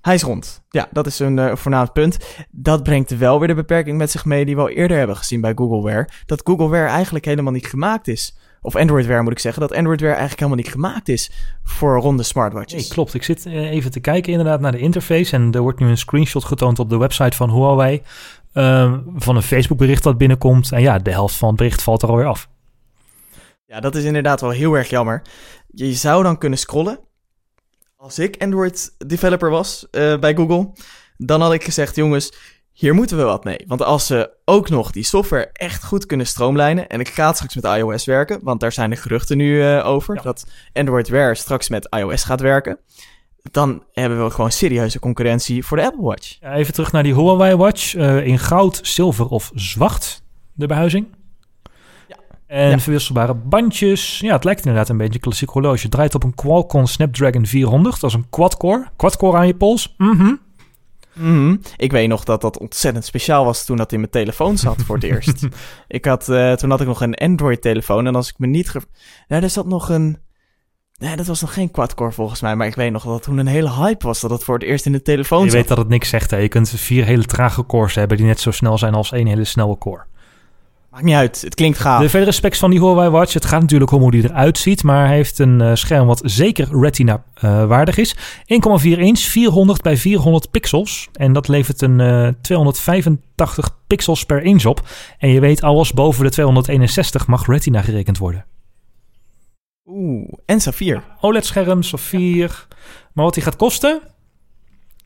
hij is rond. Ja, dat is een eh, voornaamst punt. Dat brengt wel weer de beperking met zich mee die we al eerder hebben gezien bij Google Wear. Dat Google Wear eigenlijk helemaal niet gemaakt is. Of Android Wear moet ik zeggen. Dat Android Wear eigenlijk helemaal niet gemaakt is voor ronde smartwatches. Nee, klopt. Ik zit eh, even te kijken inderdaad naar de interface. En er wordt nu een screenshot getoond op de website van Huawei. Ehm, van een Facebook bericht dat binnenkomt. En ja, de helft van het bericht valt er alweer af. Ja, dat is inderdaad wel heel erg jammer. Je zou dan kunnen scrollen. Als ik Android developer was eh, bij Google, dan had ik gezegd: jongens, hier moeten we wat mee. Want als ze ook nog die software echt goed kunnen stroomlijnen. En ik ga straks met iOS werken, want daar zijn de geruchten nu eh, over. Ja. Dat Android Wear straks met iOS gaat werken. Dan hebben we gewoon serieuze concurrentie voor de Apple Watch. Ja, even terug naar die Huawei Watch. eh, in goud, zilver of zwart, de behuizing. Ja. En Ja. verwisselbare bandjes. Ja, het lijkt inderdaad een beetje een klassiek horloge. Het draait op een Qualcomm Snapdragon 400. Dat is een quad-core. Quad-core aan je pols. Mhm. Mhm. Ik weet nog dat dat ontzettend speciaal was toen dat in mijn telefoon zat voor het eerst. Ik had, eh, toen had ik nog een Android-telefoon en als ik me niet... Ge... Nou, er zat nog een... Nee, dat was nog geen quad-core volgens mij, maar ik weet nog dat het toen een hele hype was dat het voor het eerst in de telefoon Je zat. weet dat het niks zegt. Hè. Je kunt vier hele trage cores hebben die net zo snel zijn als één hele snelle core. Maakt niet uit, het klinkt gaaf. De verdere specs van die Huawei Watch. Het gaat natuurlijk om hoe die eruit ziet. Maar hij heeft een eh, scherm wat zeker retina eh, waardig is. 1,4 inch, 400 bij 400 pixels. En dat levert een eh, 285 pixels per inch op. En je weet, alles boven de 261 mag retina gerekend worden. Oeh, en Safir. OLED-scherm, saffier. Maar wat die gaat kosten?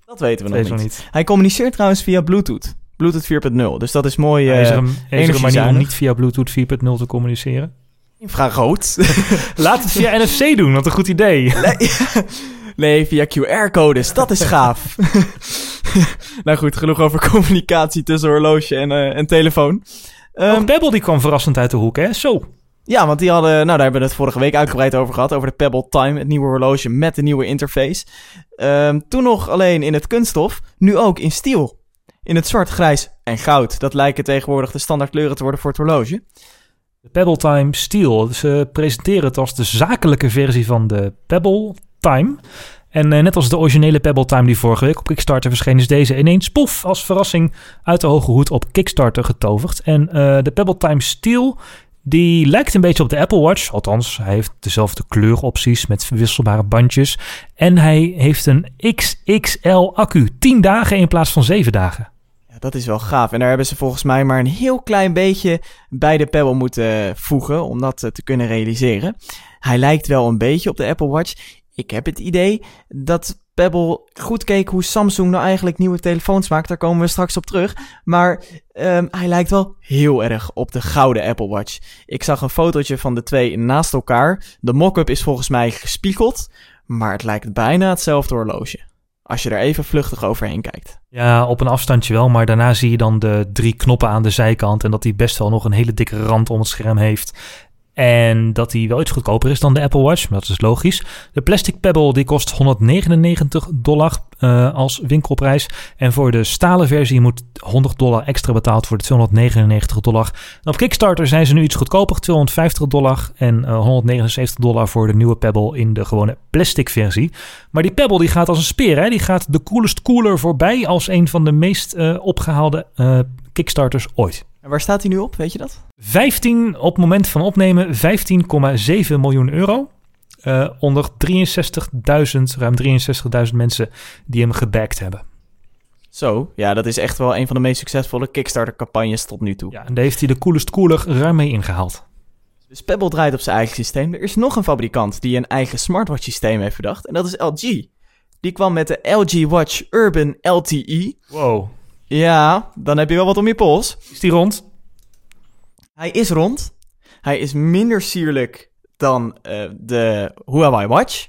Dat weten we nog niet. niet. Hij communiceert trouwens via Bluetooth. Bluetooth 4.0, dus dat is mooi. Ja, is er eh een, is er een manier om niet via Bluetooth 4.0 te communiceren? Vraag rood. Laat het via NFC doen, wat een goed idee. Nee, nee, via QR-codes. Dat is gaaf. nou goed, genoeg over communicatie tussen horloge en, eh, en telefoon. Ook Pebble die kwam verrassend uit de hoek, hè? Zo. Ja, want die hadden, nou daar hebben we het vorige week uitgebreid over gehad, over de Pebble Time, het nieuwe horloge met de nieuwe interface. Ehm, toen nog alleen in het kunststof, nu ook in stiel. In het zwart, grijs en goud. Dat lijken tegenwoordig de standaard kleuren te worden voor het horloge. De Pebble Time Steel. Ze presenteren het als de zakelijke versie van de Pebble Time. En eh, net als de originele Pebble Time die vorige week op Kickstarter verscheen, is deze ineens pof als verrassing uit de hoge hoed op Kickstarter getoverd. En eh, de Pebble Time Steel, die lijkt een beetje op de Apple Watch. Althans, hij heeft dezelfde kleuropties met wisselbare bandjes. En hij heeft een XXL accu. 10 dagen in plaats van 7 dagen. Ja, dat is wel gaaf. En daar hebben ze volgens mij maar een heel klein beetje bij de Pebble moeten voegen om dat eh, te kunnen realiseren. Hij lijkt wel een beetje op de Apple Watch. Ik heb het idee dat Pebble goed keek hoe Samsung nou eigenlijk nieuwe telefoons maakt. Daar komen we straks op terug. Maar um, hij lijkt wel heel erg op de gouden Apple Watch. Ik zag een fotootje van de twee naast elkaar. De mock-up is volgens mij gespiegeld. Maar het lijkt bijna hetzelfde horloge. Als je er even vluchtig overheen kijkt. Ja, op een afstandje wel, maar daarna zie je dan de drie knoppen aan de zijkant en dat hij best wel nog een hele dikke rand om het scherm heeft. En dat die wel iets goedkoper is dan de Apple Watch, dat is logisch. De Plastic Pebble die kost 199 dollar uh, als winkelprijs. En voor de stalen versie moet 100 dollar extra betaald voor de 299 dollar. Op Kickstarter zijn ze nu iets goedkoper, 250 dollar en uh, 179 dollar voor de nieuwe Pebble in de gewone plastic versie. Maar die Pebble die gaat als een speer, hè? die gaat de coolest cooler voorbij als een van de meest uh, opgehaalde Kickstarters ooit. En waar staat hij nu op, weet je dat? 15 op het moment van opnemen 15,7 miljoen euro. Uh, onder 63.000, ruim 63.000 mensen die hem gebackt hebben. Zo, ja, dat is echt wel een van de meest succesvolle Kickstarter-campagnes tot nu toe. Ja, en daar heeft hij de coolest cooler ruim mee ingehaald. Dus Pebble draait op zijn eigen systeem. Er is nog een fabrikant die een eigen smartwatch systeem heeft bedacht. En dat is LG. Die kwam met de LG Watch Urban LTE. Wow. Ja, dan heb je wel wat om je pols. Is die rond? Hij is rond. Hij is minder sierlijk dan uh, de Huawei Watch.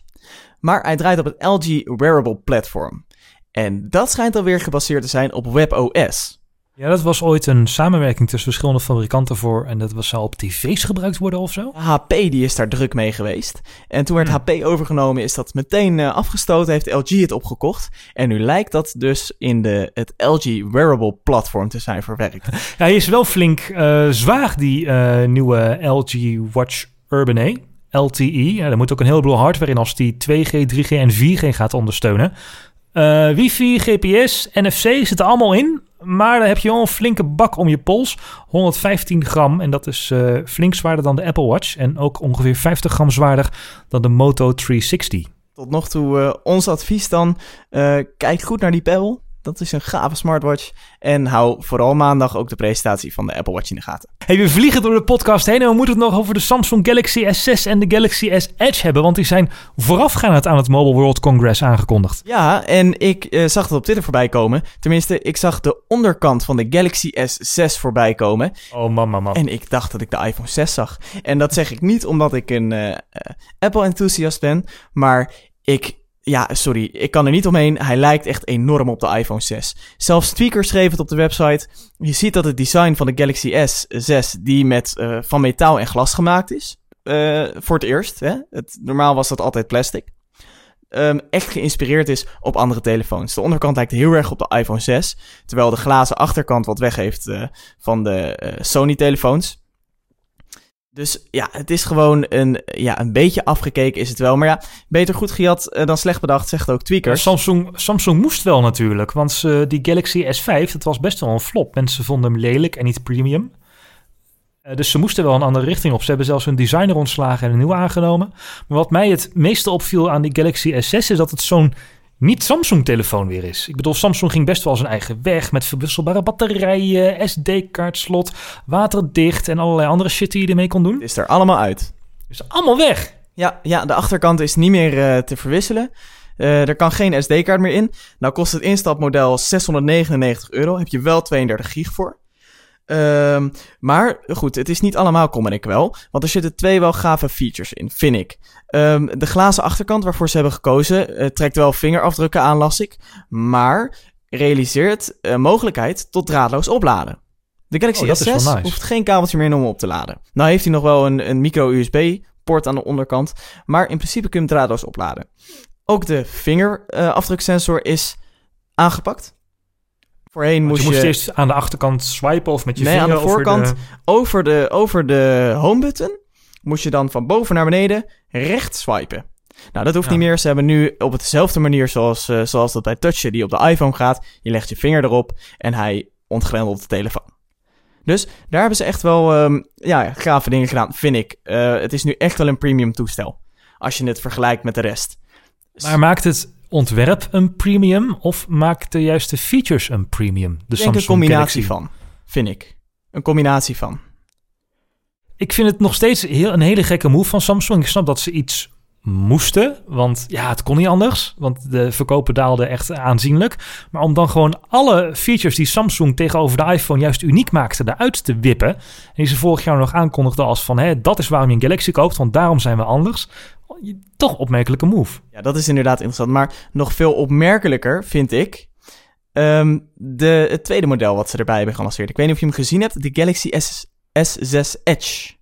Maar hij draait op het LG Wearable Platform. En dat schijnt alweer gebaseerd te zijn op WebOS. Ja, dat was ooit een samenwerking tussen verschillende fabrikanten voor. En dat was, zou op tv's gebruikt worden of zo? HP die is daar druk mee geweest. En toen werd. HP overgenomen, is dat meteen uh, afgestoten, heeft LG het opgekocht. En nu lijkt dat dus in de, het LG Wearable platform te zijn verwerkt. Ja, hij is wel flink uh, zwaar, die uh, nieuwe LG Watch Urban A. LTE. Ja, er moet ook een heleboel hardware in als die 2G, 3G en 4G gaat ondersteunen. Wifi, GPS, NFC zitten allemaal in. Maar dan heb je wel een flinke bak om je pols. 115 gram. En dat is uh, flink zwaarder dan de Apple Watch. En ook ongeveer 50 gram zwaarder dan de Moto 360. Tot nog toe uh, ons advies dan. Uh, kijk goed naar die Pebble. Dat is een gave smartwatch. En hou vooral maandag ook de presentatie van de Apple Watch in de gaten. Hey, we vliegen door de podcast heen en we moeten het nog over de Samsung Galaxy S6 en de Galaxy S Edge hebben. Want die zijn voorafgaand aan het Mobile World Congress aangekondigd. Ja, en ik uh, zag dat op Twitter voorbij komen. Tenminste, ik zag de onderkant van de Galaxy S6 voorbij komen. Oh, mama, mama. En ik dacht dat ik de iPhone 6 zag. En dat zeg ik niet omdat ik een uh, Apple-enthousiast ben, maar ik ja, sorry, ik kan er niet omheen. Hij lijkt echt enorm op de iPhone 6. Zelfs Tweaker schreef het op de website. Je ziet dat het design van de Galaxy S6, die met, uh, van metaal en glas gemaakt is, uh, voor het eerst. Hè? Het, normaal was dat altijd plastic. Um, echt geïnspireerd is op andere telefoons. De onderkant lijkt heel erg op de iPhone 6, terwijl de glazen achterkant wat weg heeft uh, van de Sony-telefoons. Dus ja, het is gewoon een, ja, een beetje afgekeken is het wel. Maar ja, beter goed gejat uh, dan slecht bedacht, zegt ook Tweakers. Samsung, Samsung moest wel natuurlijk, want die Galaxy S5, dat was best wel een flop. Mensen vonden hem lelijk en niet premium. Uh, dus ze moesten wel een andere richting op. Ze hebben zelfs hun designer ontslagen en een nieuwe aangenomen. Maar wat mij het meeste opviel aan die Galaxy S6 is dat het zo'n niet Samsung-telefoon weer is. Ik bedoel, Samsung ging best wel zijn eigen weg met verwisselbare batterijen, SD-kaartslot, waterdicht en allerlei andere shit die je ermee kon doen. Is er allemaal uit. Is allemaal weg. Ja, ja de achterkant is niet meer uh, te verwisselen. Uh, er kan geen SD-kaart meer in. Nou kost het instapmodel 699 euro. Heb je wel 32 gig voor. Um, maar goed, het is niet allemaal kom en ik wel. Want er zitten twee wel gave features in, vind ik. Um, de glazen achterkant waarvoor ze hebben gekozen uh, trekt wel vingerafdrukken aan, las ik. Maar realiseert uh, mogelijkheid tot draadloos opladen. De Galaxy oh, S6 nice. hoeft geen kabeltje meer om op te laden. Nou heeft hij nog wel een, een micro-USB-poort aan de onderkant. Maar in principe kun je hem draadloos opladen. Ook de vingerafdruksensor is aangepakt. Voorheen moest je... moest je eerst aan de achterkant swipen of met je nee, vinger aan de voorkant over de... over de, over de home button moest je dan van boven naar beneden rechts swipen. Nou, dat hoeft Ja. niet meer. Ze hebben nu op dezelfde manier zoals, eh, zoals dat bij Touch die op de iPhone gaat. Je legt je vinger erop en hij ontgrendelt de telefoon. Dus daar hebben ze echt wel ehm, ja, gave dingen gedaan, vind ik. Eh, het is nu echt wel een premium toestel. Als je het vergelijkt met de rest. Maar maakt het ontwerp een premium of maakt de juiste features een premium? De ik Samsung een combinatie Galaxy. van, vind ik. Een combinatie van. Ik vind het nog steeds heel, een hele gekke move van Samsung. Ik snap dat ze iets moesten, want ja, het kon niet anders. Want de verkopen daalden echt aanzienlijk. Maar om dan gewoon alle features die Samsung tegenover de iPhone juist uniek maakte, eruit te wippen. En die ze vorig jaar nog aankondigden als van, hè, dat is waarom je een Galaxy koopt, want daarom zijn we anders. Toch opmerkelijke move. Ja, dat is inderdaad interessant. Maar nog veel opmerkelijker vind ik ehm, de, het tweede model wat ze erbij hebben gelanceerd. Ik weet niet of je hem gezien hebt. De Galaxy S, S6 Edge.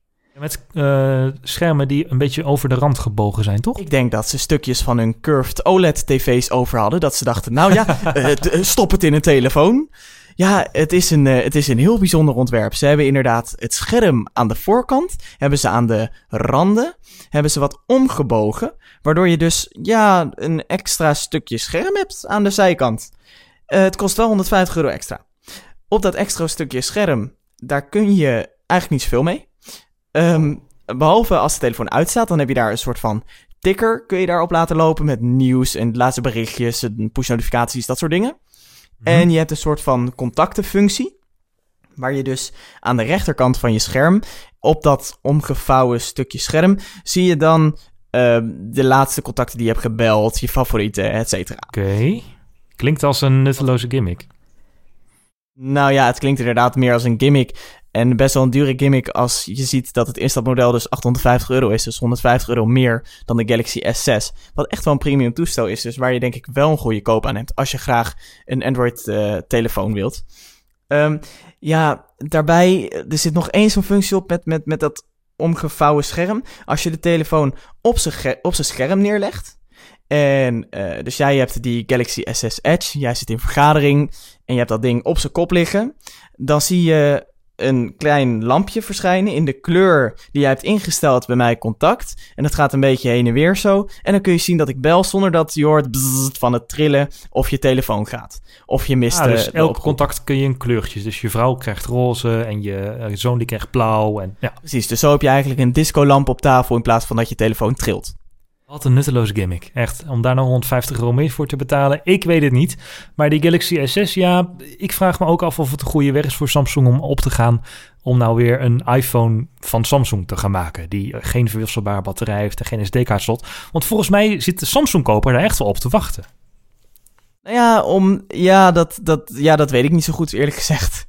Met eh, schermen die een beetje over de rand gebogen zijn, toch? Ik denk dat ze stukjes van hun curved OLED-tv's over hadden. Dat ze dachten, nou ja, eh, eh, stop het in een telefoon. Ja, het is, een, het is een heel bijzonder ontwerp. Ze hebben inderdaad het scherm aan de voorkant. Hebben ze aan de randen. Hebben ze wat omgebogen. Waardoor je dus, ja, een extra stukje scherm hebt aan de zijkant. Het kost wel 150 euro extra. Op dat extra stukje scherm, daar kun je eigenlijk niet zoveel mee. Ehm, behalve als de telefoon uitstaat, dan heb je daar een soort van ticker. Kun je daarop laten lopen met nieuws en laatste berichtjes, push-notificaties, dat soort dingen. En je hebt een soort van contactenfunctie. Waar je dus aan de rechterkant van je scherm, op dat omgevouwen stukje scherm, zie je dan ehm, de laatste contacten die je hebt gebeld, je favorieten, et cetera. Oké. Klinkt als een nutteloze gimmick. Nou ja, het klinkt inderdaad meer als een gimmick. En best wel een dure gimmick als je ziet dat het instapmodel dus 850 euro is. Dus 150 euro meer dan de Galaxy S6. Wat echt wel een premium toestel is. Dus waar je denk ik wel een goede koop aan hebt. Als je graag een Android eh, telefoon wilt. Ehm, ja, daarbij, er zit nog één zo'n functie op met, met, met dat omgevouwen scherm. Als je de telefoon op zijn ge- op zijn scherm neerlegt. En eh, dus jij hebt die Galaxy S6 Edge. Jij zit in vergadering en je hebt dat ding op zijn kop liggen. Dan zie je een klein lampje verschijnen in de kleur die jij hebt ingesteld bij mij contact. En dat gaat een beetje heen en weer zo. En dan kun je zien dat ik bel zonder dat je hoort van het trillen of je telefoon gaat. Of je mist Ah, dus eh, de elk contact kun je in kleurtjes. Dus je vrouw krijgt roze en je eh, zoon die krijgt blauw. En, ja. Precies, dus zo heb je eigenlijk een discolamp op tafel in plaats van dat je telefoon trilt. Wat een nutteloze gimmick. Echt, om daar nog 150 euro meer voor te betalen, ik weet het niet. Maar die Galaxy S6, ja, ik vraag me ook af of het een goede weg is voor Samsung om op te gaan. Om nou weer een iPhone van Samsung te gaan maken. Die geen verwisselbare batterij heeft en geen SD-kaartslot. Want volgens mij zit de Samsung-koper daar echt wel op te wachten. Nou ja, om, ja, dat, dat, ja, dat weet ik niet zo goed eerlijk gezegd.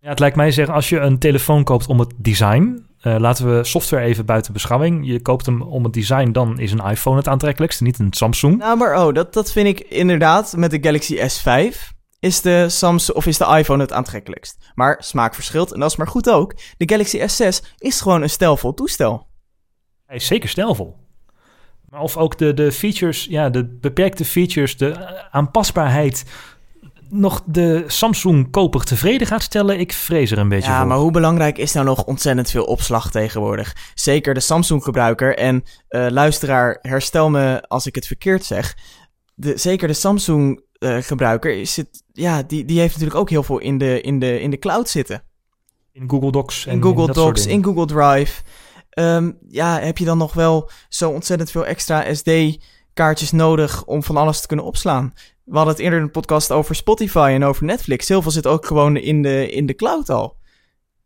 Ja, het lijkt mij zeggen, als je een telefoon koopt om het design... eh, laten we software even buiten beschouwing. Je koopt hem om het design, dan is een iPhone het aantrekkelijkste, niet een Samsung. Nou, maar oh, dat, dat vind ik inderdaad met de Galaxy S5 is de Samsung of is de iPhone het aantrekkelijkst. Maar smaak verschilt en dat is maar goed ook. De Galaxy S6 is gewoon een stijlvol toestel. Hij is zeker stijlvol. Of ook de, de features, ja, de beperkte features, de eh, aanpasbaarheid... nog de Samsung-koper tevreden gaat stellen, ik vrees er een beetje Ja, voor. maar hoe belangrijk is nou nog ontzettend veel opslag tegenwoordig? Zeker de Samsung-gebruiker. En eh, luisteraar, herstel me als ik het verkeerd zeg. De, zeker de Samsung-gebruiker is het, ja, die, die heeft natuurlijk ook heel veel in de, in de, in de cloud zitten. In Google Docs en In Google Docs, in Google Drive. Ehm, ja, heb je dan nog wel zo ontzettend veel extra SD-kaartjes nodig om van alles te kunnen opslaan? We hadden het eerder in de podcast over Spotify en over Netflix. Heel veel zit ook gewoon in de, in de cloud al.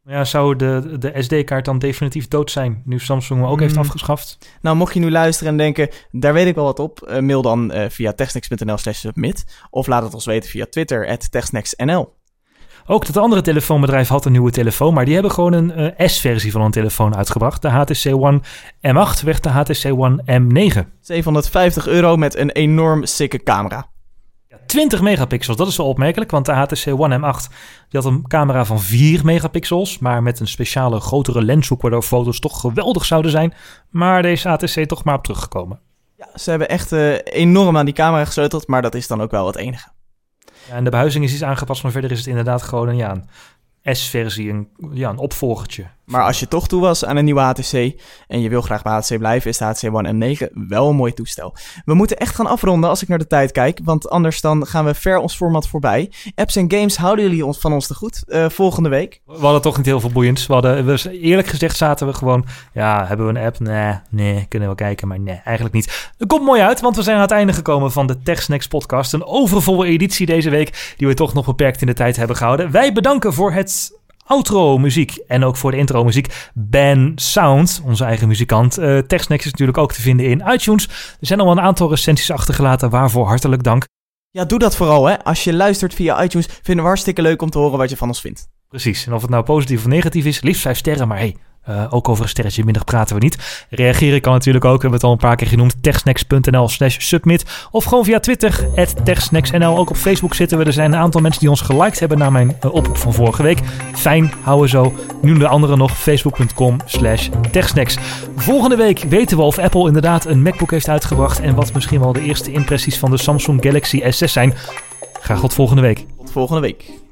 Ja, zou de, de SD-kaart dan definitief dood zijn, nu Samsung hem ook heeft Hmm. afgeschaft? Nou, mocht je nu luisteren en denken, daar weet ik wel wat op, eh, mail dan eh, via techsnacks.nl slash submit. Of laat het ons weten via Twitter, at techsnacksnl. Ook dat andere telefoonbedrijf had een nieuwe telefoon, maar die hebben gewoon een eh, S-versie van een telefoon uitgebracht. De HTC One M8 werd de HTC One M9. 750 euro met een enorm sikke camera. Ja, 20 megapixels, dat is wel opmerkelijk, want de HTC One M8 die had een camera van 4 megapixels, maar met een speciale grotere lenshoek waardoor foto's toch geweldig zouden zijn. Maar deze HTC toch maar op teruggekomen. Ja, ze hebben echt eh, enorm aan die camera gesleuteld, maar dat is dan ook wel het enige. Ja, en de behuizing is iets aangepast, maar verder is het inderdaad gewoon een, ja, een S-versie, een, ja, een opvolgertje Maar als je toch toe was aan een nieuwe HTC en je wil graag bij HTC blijven, is de HTC One M9 wel een mooi toestel. We moeten echt gaan afronden als ik naar de tijd kijk, want anders dan gaan we ver ons format voorbij. Apps en games houden jullie ons van ons te goed uh, volgende week. We hadden toch niet heel veel boeiends. We we, eerlijk gezegd zaten we gewoon, ja, hebben we een app? Nee, nee, kunnen we kijken, maar nee, eigenlijk niet. Het komt mooi uit, want we zijn aan het einde gekomen van de TechSnacks podcast. Een overvolle editie deze week, die we toch nog beperkt in de tijd hebben gehouden. Wij bedanken voor het outro muziek en ook voor de intro muziek Ben Sound, onze eigen muzikant. Uh, TechSnacks is natuurlijk ook te vinden in iTunes. Er zijn al een aantal recensies achtergelaten, waarvoor hartelijk dank. Ja, doe dat vooral hè. Als je luistert via iTunes, vinden we hartstikke leuk om te horen wat je van ons vindt. Precies, en of het nou positief of negatief is, liefst vijf sterren, maar hey, uh, ook over een sterretje minder praten we niet. Reageren kan natuurlijk ook, we hebben het al een paar keer genoemd. techsnacks.nl slash submit. Of gewoon via Twitter, techsnacksnl. Ook op Facebook zitten we. Er zijn een aantal mensen die ons geliked hebben naar mijn uh, oproep van vorige week. Fijn, houden zo. Nu de andere nog, facebook.com slash techsnacks. Volgende week weten we of Apple inderdaad een MacBook heeft uitgebracht. En wat misschien wel de eerste impressies van de Samsung Galaxy S6 zijn. Graag tot volgende week. Tot volgende week.